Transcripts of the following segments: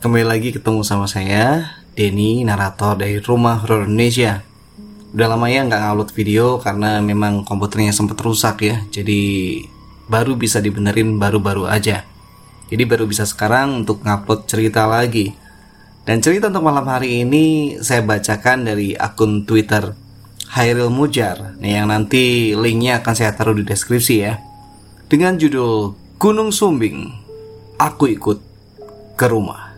Kembali lagi ketemu sama saya, Denny, narator dari Rumah Horor Indonesia. Udah lama ya nggak ngupload video karena memang komputernya sempat rusak ya, jadi baru bisa dibenerin baru-baru aja. Jadi baru bisa sekarang untuk ngupload cerita lagi. Dan cerita untuk malam hari ini saya bacakan dari akun Twitter Hairil Mujar, nih yang nanti linknya akan saya taruh di deskripsi ya. Dengan judul Gunung Sumbing, aku ikut ke rumah.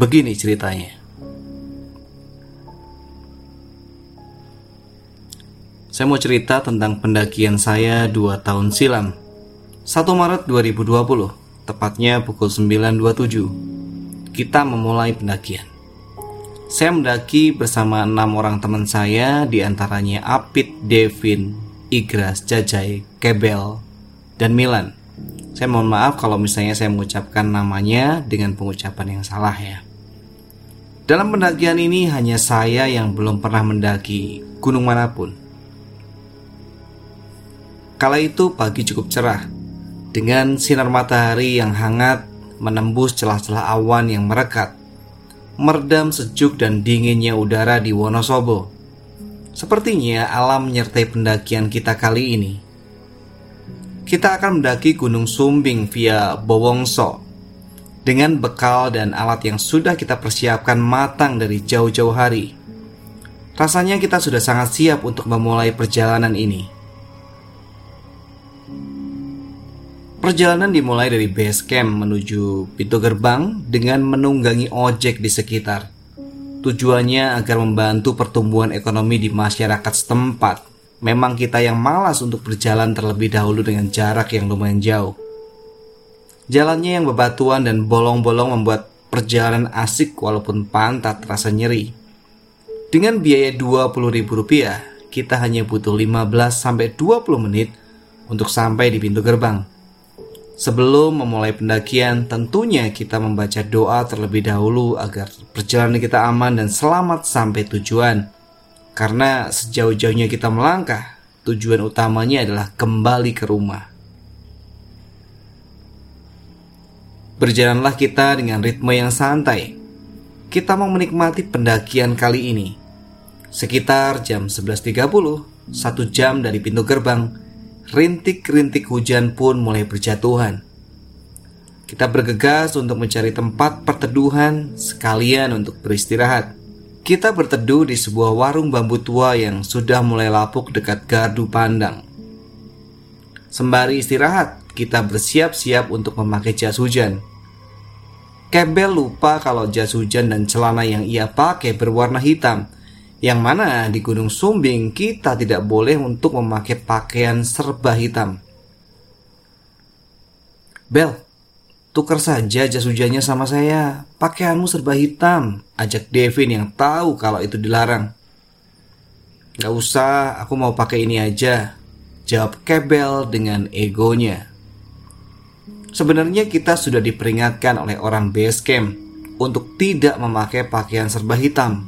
Begini ceritanya. Saya mau cerita tentang pendakian saya dua tahun silam. 1 Maret 2020, tepatnya pukul 9.27. Kita memulai pendakian. Saya mendaki bersama enam orang teman saya, di antaranya Apit, Devin, Igras, Jajai, Kebel, dan Milan. Saya mohon maaf kalau misalnya saya mengucapkan namanya dengan pengucapan yang salah ya. Dalam pendakian ini hanya saya yang belum pernah mendaki gunung mana pun. Kala itu pagi cukup cerah dengan sinar matahari yang hangat menembus celah-celah awan yang merekat, meredam sejuk dan dinginnya udara di Wonosobo. Sepertinya alam menyertai pendakian kita kali ini kita akan mendaki Gunung Sumbing via Bowongso dengan bekal dan alat yang sudah kita persiapkan matang dari jauh-jauh hari. Rasanya kita sudah sangat siap untuk memulai perjalanan ini. Perjalanan dimulai dari base camp menuju pintu gerbang dengan menunggangi ojek di sekitar. Tujuannya agar membantu pertumbuhan ekonomi di masyarakat setempat memang kita yang malas untuk berjalan terlebih dahulu dengan jarak yang lumayan jauh. Jalannya yang bebatuan dan bolong-bolong membuat perjalanan asik walaupun pantat terasa nyeri. Dengan biaya Rp20.000, kita hanya butuh 15-20 menit untuk sampai di pintu gerbang. Sebelum memulai pendakian, tentunya kita membaca doa terlebih dahulu agar perjalanan kita aman dan selamat sampai tujuan. Karena sejauh-jauhnya kita melangkah, tujuan utamanya adalah kembali ke rumah. Berjalanlah kita dengan ritme yang santai. Kita mau menikmati pendakian kali ini. Sekitar jam 11.30, satu jam dari pintu gerbang, rintik-rintik hujan pun mulai berjatuhan. Kita bergegas untuk mencari tempat perteduhan sekalian untuk beristirahat. Kita berteduh di sebuah warung bambu tua yang sudah mulai lapuk dekat gardu pandang. Sembari istirahat, kita bersiap-siap untuk memakai jas hujan. Kebel lupa kalau jas hujan dan celana yang ia pakai berwarna hitam, yang mana di Gunung Sumbing kita tidak boleh untuk memakai pakaian serba hitam. Bel, Tukar saja jas hujannya sama saya. Pakaianmu serba hitam. Ajak Devin yang tahu kalau itu dilarang. Gak usah, aku mau pakai ini aja. Jawab Kebel dengan egonya. Sebenarnya kita sudah diperingatkan oleh orang base camp untuk tidak memakai pakaian serba hitam.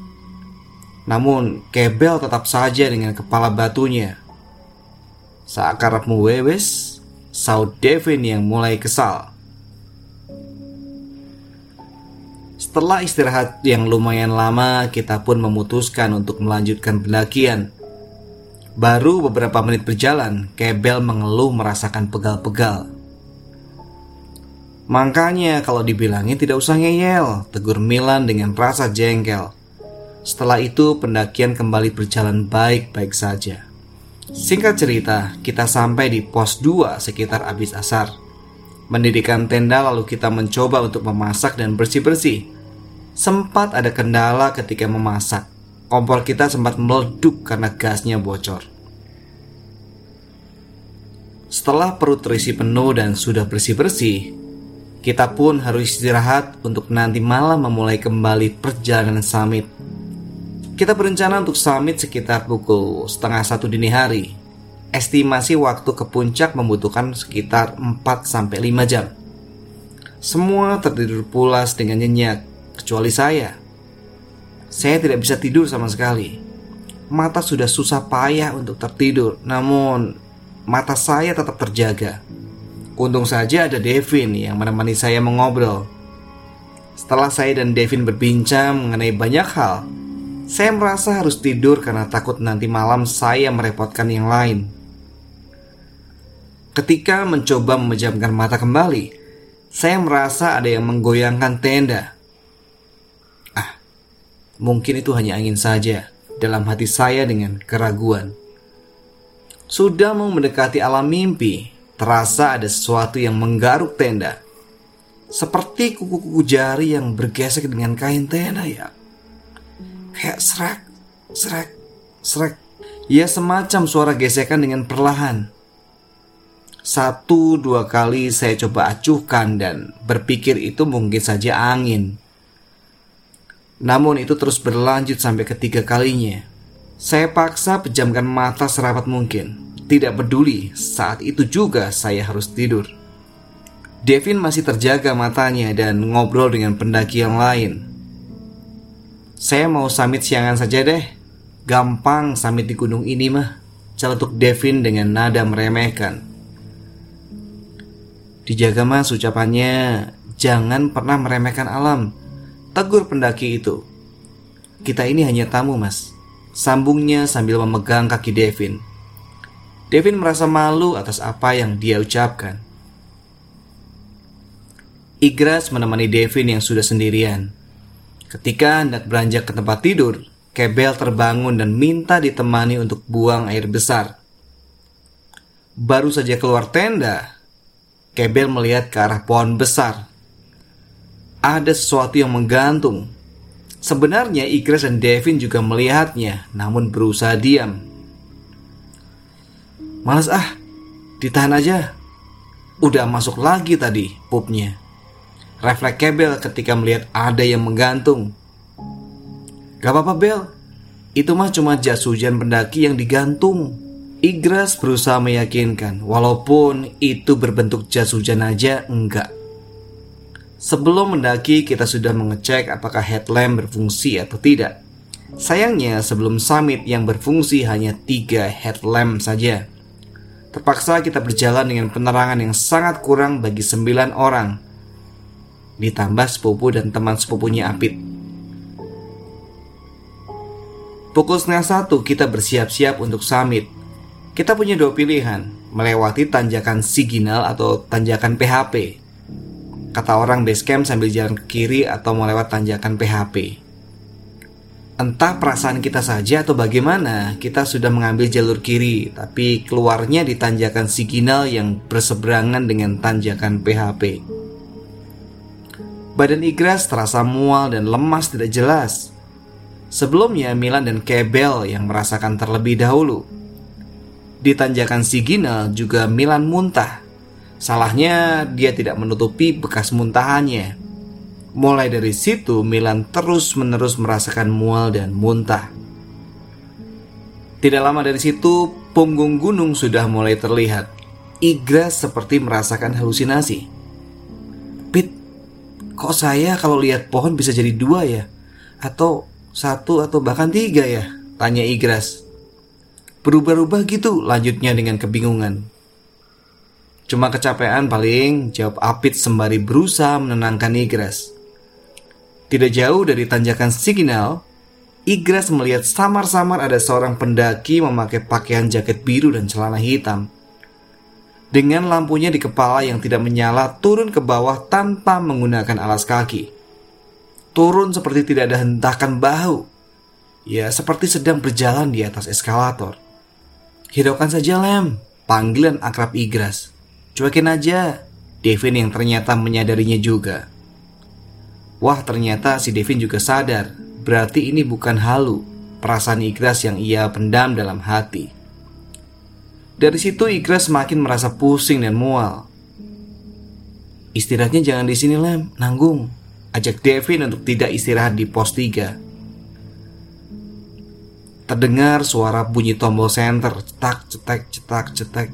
Namun Kebel tetap saja dengan kepala batunya. Sakarapmu wewes, saud Devin yang mulai kesal. Setelah istirahat yang lumayan lama, kita pun memutuskan untuk melanjutkan pendakian. Baru beberapa menit berjalan, Kebel mengeluh merasakan pegal-pegal. Makanya kalau dibilangin tidak usah ngeyel, tegur Milan dengan rasa jengkel. Setelah itu pendakian kembali berjalan baik-baik saja. Singkat cerita, kita sampai di pos 2 sekitar abis asar. Mendirikan tenda lalu kita mencoba untuk memasak dan bersih-bersih. Sempat ada kendala ketika memasak. Kompor kita sempat meleduk karena gasnya bocor. Setelah perut terisi penuh dan sudah bersih-bersih, kita pun harus istirahat untuk nanti malam memulai kembali perjalanan summit. Kita berencana untuk summit sekitar pukul setengah satu dini hari. Estimasi waktu ke puncak membutuhkan sekitar 4-5 jam. Semua tertidur pulas dengan nyenyak, kecuali saya. Saya tidak bisa tidur sama sekali. Mata sudah susah payah untuk tertidur, namun mata saya tetap terjaga. Untung saja ada Devin yang menemani saya mengobrol. Setelah saya dan Devin berbincang mengenai banyak hal, saya merasa harus tidur karena takut nanti malam saya merepotkan yang lain. Ketika mencoba memejamkan mata kembali, saya merasa ada yang menggoyangkan tenda. Mungkin itu hanya angin saja dalam hati saya dengan keraguan. Sudah mau mendekati alam mimpi, terasa ada sesuatu yang menggaruk tenda. Seperti kuku-kuku jari yang bergesek dengan kain tenda ya. Kayak serak, serak, serak. Ya semacam suara gesekan dengan perlahan. Satu dua kali saya coba acuhkan dan berpikir itu mungkin saja angin. Namun itu terus berlanjut sampai ketiga kalinya. Saya paksa pejamkan mata serapat mungkin. Tidak peduli, saat itu juga saya harus tidur. Devin masih terjaga matanya dan ngobrol dengan pendaki yang lain. Saya mau summit siangan saja deh. Gampang summit di gunung ini mah. Celetuk Devin dengan nada meremehkan. Dijaga mas ucapannya, jangan pernah meremehkan alam. Tegur pendaki itu. Kita ini hanya tamu mas. Sambungnya sambil memegang kaki Devin. Devin merasa malu atas apa yang dia ucapkan. Igras menemani Devin yang sudah sendirian. Ketika hendak beranjak ke tempat tidur, Kebel terbangun dan minta ditemani untuk buang air besar. Baru saja keluar tenda, Kebel melihat ke arah pohon besar ada sesuatu yang menggantung. Sebenarnya Igres dan Devin juga melihatnya, namun berusaha diam. Malas ah, ditahan aja. Udah masuk lagi tadi pupnya. Refleks Kebel ketika melihat ada yang menggantung. Gak apa-apa Bel, itu mah cuma jas hujan pendaki yang digantung. Igras berusaha meyakinkan, walaupun itu berbentuk jas hujan aja enggak. Sebelum mendaki, kita sudah mengecek apakah headlamp berfungsi atau tidak. Sayangnya, sebelum summit yang berfungsi hanya tiga headlamp saja. Terpaksa kita berjalan dengan penerangan yang sangat kurang bagi sembilan orang. Ditambah sepupu dan teman sepupunya Apit. Pukul setengah satu kita bersiap-siap untuk summit. Kita punya dua pilihan, melewati tanjakan Siginal atau tanjakan PHP Kata orang base camp sambil jalan ke kiri atau mau lewat tanjakan PHP. Entah perasaan kita saja atau bagaimana, kita sudah mengambil jalur kiri, tapi keluarnya di tanjakan Siginal yang berseberangan dengan tanjakan PHP. Badan Igras terasa mual dan lemas tidak jelas. Sebelumnya Milan dan Kebel yang merasakan terlebih dahulu. Di tanjakan Siginal juga Milan muntah Salahnya dia tidak menutupi bekas muntahannya. Mulai dari situ Milan terus-menerus merasakan mual dan muntah. Tidak lama dari situ punggung gunung sudah mulai terlihat. Igras seperti merasakan halusinasi. Pit, kok saya kalau lihat pohon bisa jadi dua ya? Atau satu atau bahkan tiga ya? Tanya Igras. Berubah-ubah gitu lanjutnya dengan kebingungan. Cuma kecapean paling, jawab Apit sembari berusaha menenangkan Igras. Tidak jauh dari tanjakan Signal, Igras melihat samar-samar ada seorang pendaki memakai pakaian jaket biru dan celana hitam. Dengan lampunya di kepala yang tidak menyala turun ke bawah tanpa menggunakan alas kaki. Turun seperti tidak ada hentakan bahu. Ya seperti sedang berjalan di atas eskalator. Hiraukan saja Lem, panggilan akrab Igras. Cuekin aja, Devin yang ternyata menyadarinya juga. Wah ternyata si Devin juga sadar, berarti ini bukan halu, perasaan Igras yang ia pendam dalam hati. Dari situ Igras semakin merasa pusing dan mual. Istirahatnya jangan di sini lem, nanggung. Ajak Devin untuk tidak istirahat di pos 3. Terdengar suara bunyi tombol senter, cetak, cetak, cetak, cetak.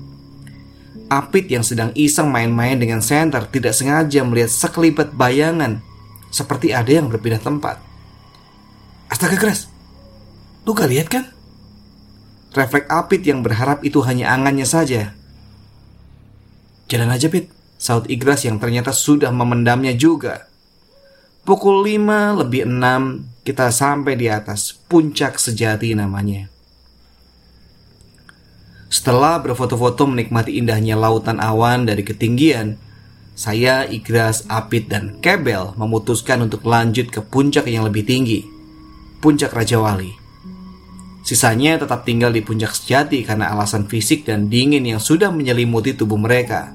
Apit yang sedang iseng main-main dengan senter tidak sengaja melihat sekelibat bayangan seperti ada yang berpindah tempat. Astaga keras, lu gak lihat kan? Refleks Apit yang berharap itu hanya angannya saja. Jalan aja Pit, saut Igras yang ternyata sudah memendamnya juga. Pukul 5 lebih 6 kita sampai di atas puncak sejati namanya. Setelah berfoto-foto menikmati indahnya lautan awan dari ketinggian, saya, Igras, Apit, dan Kebel memutuskan untuk lanjut ke puncak yang lebih tinggi, puncak Raja Wali. Sisanya tetap tinggal di puncak sejati karena alasan fisik dan dingin yang sudah menyelimuti tubuh mereka.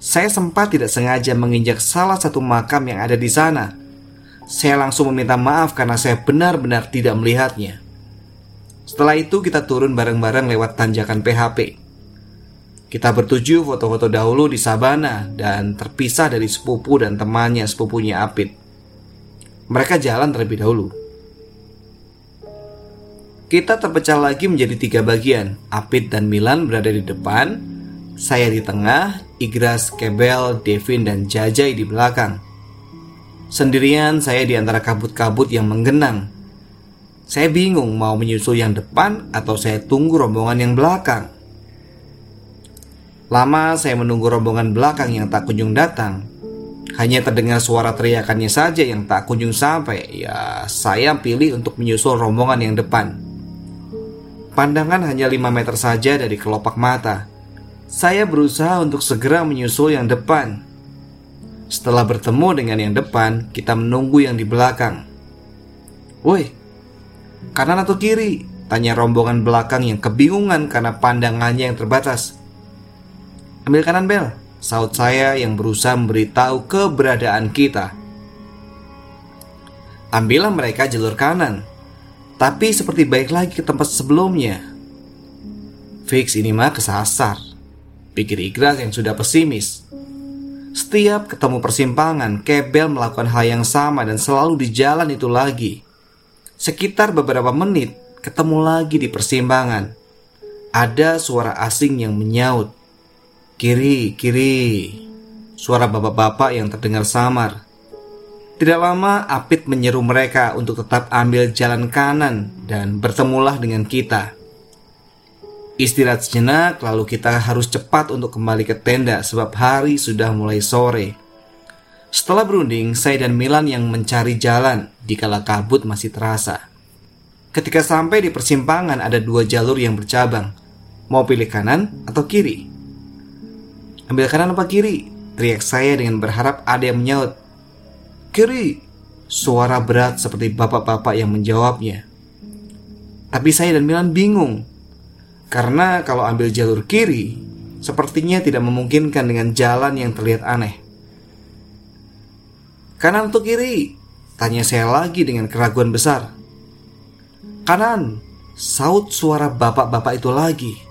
Saya sempat tidak sengaja menginjak salah satu makam yang ada di sana. Saya langsung meminta maaf karena saya benar-benar tidak melihatnya. Setelah itu kita turun bareng-bareng lewat tanjakan PHP. Kita bertuju foto-foto dahulu di Sabana dan terpisah dari sepupu dan temannya sepupunya Apit. Mereka jalan terlebih dahulu. Kita terpecah lagi menjadi tiga bagian. Apit dan Milan berada di depan, saya di tengah, Igras, Kebel, Devin, dan Jajai di belakang. Sendirian saya di antara kabut-kabut yang menggenang. Saya bingung mau menyusul yang depan atau saya tunggu rombongan yang belakang. Lama saya menunggu rombongan belakang yang tak kunjung datang. Hanya terdengar suara teriakannya saja yang tak kunjung sampai. Ya, saya pilih untuk menyusul rombongan yang depan. Pandangan hanya 5 meter saja dari kelopak mata. Saya berusaha untuk segera menyusul yang depan. Setelah bertemu dengan yang depan, kita menunggu yang di belakang. Woi, kanan atau kiri? Tanya rombongan belakang yang kebingungan karena pandangannya yang terbatas. Ambil kanan Bel, saut saya yang berusaha memberitahu keberadaan kita. Ambillah mereka jalur kanan, tapi seperti baik lagi ke tempat sebelumnya. Fix ini mah kesasar. Pikir Igras yang sudah pesimis. Setiap ketemu persimpangan, Kebel melakukan hal yang sama dan selalu di jalan itu lagi. Sekitar beberapa menit, ketemu lagi di persimpangan. Ada suara asing yang menyaut. Kiri, kiri. Suara bapak-bapak yang terdengar samar. Tidak lama Apit menyeru mereka untuk tetap ambil jalan kanan dan bertemulah dengan kita. Istirahat sejenak lalu kita harus cepat untuk kembali ke tenda sebab hari sudah mulai sore. Setelah berunding, saya dan Milan yang mencari jalan dikala kabut masih terasa. Ketika sampai di persimpangan ada dua jalur yang bercabang. Mau pilih kanan atau kiri? Ambil kanan apa kiri? Teriak saya dengan berharap ada yang menyaut. Kiri, suara berat seperti bapak-bapak yang menjawabnya. Tapi saya dan Milan bingung. Karena kalau ambil jalur kiri, sepertinya tidak memungkinkan dengan jalan yang terlihat aneh. Kanan atau kiri? Tanya saya lagi dengan keraguan besar. Kanan, saut suara bapak-bapak itu lagi.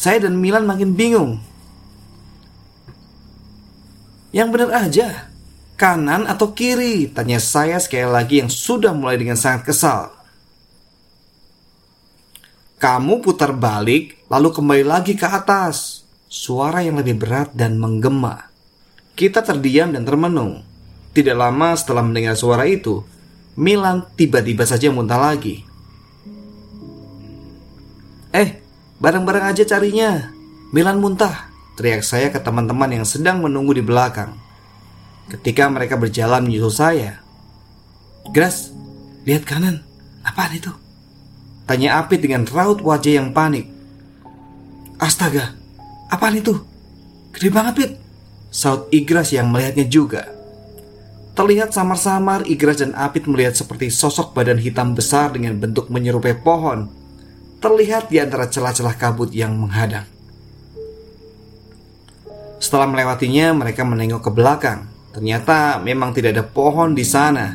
Saya dan Milan makin bingung. Yang benar aja, kanan atau kiri? Tanya saya sekali lagi yang sudah mulai dengan sangat kesal. Kamu putar balik, lalu kembali lagi ke atas. Suara yang lebih berat dan menggema. Kita terdiam dan termenung. Tidak lama setelah mendengar suara itu, Milan tiba-tiba saja muntah lagi. Eh, bareng-bareng aja carinya. Milan muntah teriak saya ke teman-teman yang sedang menunggu di belakang. Ketika mereka berjalan menyusul saya, Gras, lihat kanan, apaan itu? Tanya Apit dengan raut wajah yang panik. Astaga, apaan itu? Gede banget, Pit. Saut Igras yang melihatnya juga. Terlihat samar-samar Igras dan Apit melihat seperti sosok badan hitam besar dengan bentuk menyerupai pohon. Terlihat di antara celah-celah kabut yang menghadang. Setelah melewatinya, mereka menengok ke belakang. Ternyata memang tidak ada pohon di sana,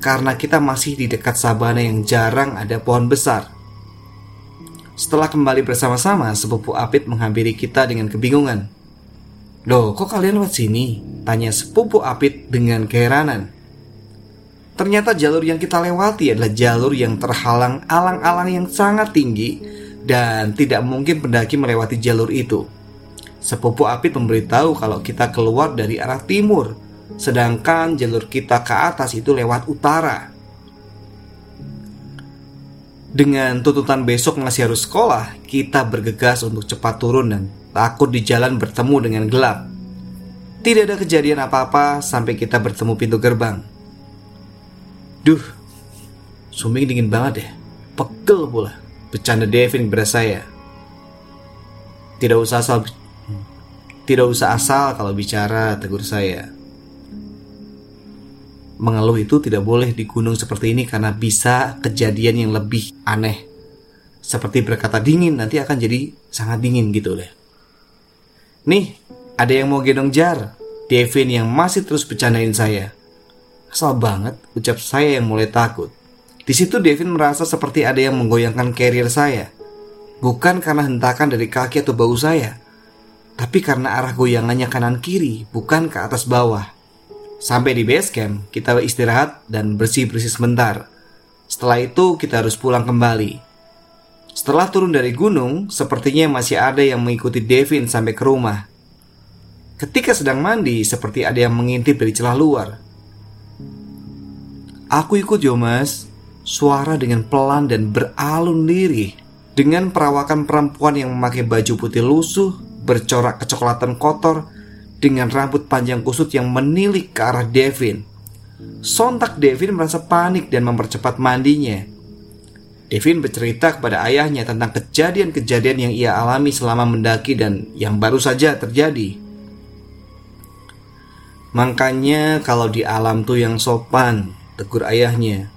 karena kita masih di dekat sabana yang jarang ada pohon besar. Setelah kembali bersama-sama, sepupu Apit menghampiri kita dengan kebingungan. Loh, kok kalian lewat sini? Tanya sepupu Apit dengan keheranan. Ternyata jalur yang kita lewati adalah jalur yang terhalang alang-alang yang sangat tinggi dan tidak mungkin pendaki melewati jalur itu. Sepupu Apit memberitahu kalau kita keluar dari arah timur, sedangkan jalur kita ke atas itu lewat utara. Dengan tuntutan besok masih harus sekolah, kita bergegas untuk cepat turun dan Takut di jalan bertemu dengan gelap. Tidak ada kejadian apa-apa sampai kita bertemu pintu gerbang. Duh, suming dingin banget ya. Pegel pula. Bercanda Devin kepada saya. Tidak usah asal tidak usah asal kalau bicara, tegur saya. Mengeluh itu tidak boleh di gunung seperti ini karena bisa kejadian yang lebih aneh. Seperti berkata dingin nanti akan jadi sangat dingin gitu deh. Nih, ada yang mau gendong jar. Devin yang masih terus bercandain saya. Asal banget, ucap saya yang mulai takut. Di situ Devin merasa seperti ada yang menggoyangkan carrier saya. Bukan karena hentakan dari kaki atau bau saya, tapi karena arah goyangannya kanan kiri, bukan ke atas bawah. Sampai di base camp, kita istirahat dan bersih-bersih sebentar. Setelah itu, kita harus pulang kembali. Setelah turun dari gunung, sepertinya masih ada yang mengikuti Devin sampai ke rumah. Ketika sedang mandi, seperti ada yang mengintip dari celah luar. Aku ikut yo mas, suara dengan pelan dan beralun lirih. Dengan perawakan perempuan yang memakai baju putih lusuh, bercorak kecoklatan kotor, dengan rambut panjang kusut yang menilik ke arah Devin. Sontak Devin merasa panik dan mempercepat mandinya. Devin bercerita kepada ayahnya tentang kejadian-kejadian yang ia alami selama mendaki dan yang baru saja terjadi. Makanya kalau di alam tuh yang sopan, tegur ayahnya.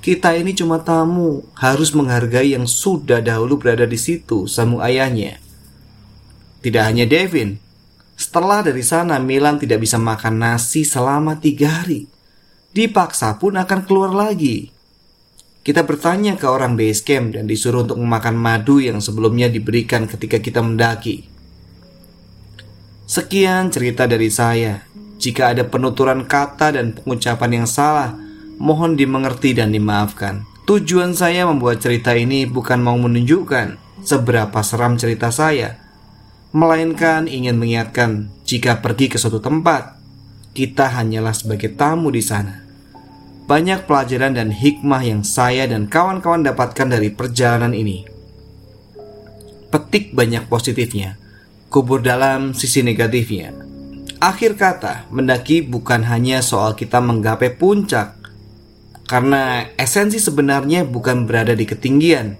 Kita ini cuma tamu, harus menghargai yang sudah dahulu berada di situ, samu ayahnya. Tidak hanya Devin, setelah dari sana Milan tidak bisa makan nasi selama tiga hari. Dipaksa pun akan keluar lagi. Kita bertanya ke orang base camp dan disuruh untuk memakan madu yang sebelumnya diberikan ketika kita mendaki. Sekian cerita dari saya. Jika ada penuturan kata dan pengucapan yang salah, mohon dimengerti dan dimaafkan. Tujuan saya membuat cerita ini bukan mau menunjukkan seberapa seram cerita saya, melainkan ingin mengingatkan jika pergi ke suatu tempat, kita hanyalah sebagai tamu di sana banyak pelajaran dan hikmah yang saya dan kawan-kawan dapatkan dari perjalanan ini. Petik banyak positifnya, kubur dalam sisi negatifnya. Akhir kata, mendaki bukan hanya soal kita menggapai puncak, karena esensi sebenarnya bukan berada di ketinggian,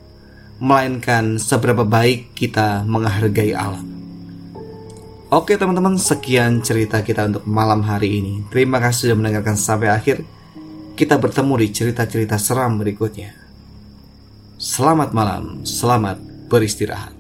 melainkan seberapa baik kita menghargai alam. Oke teman-teman, sekian cerita kita untuk malam hari ini. Terima kasih sudah mendengarkan sampai akhir kita bertemu di cerita-cerita seram berikutnya. Selamat malam, selamat beristirahat.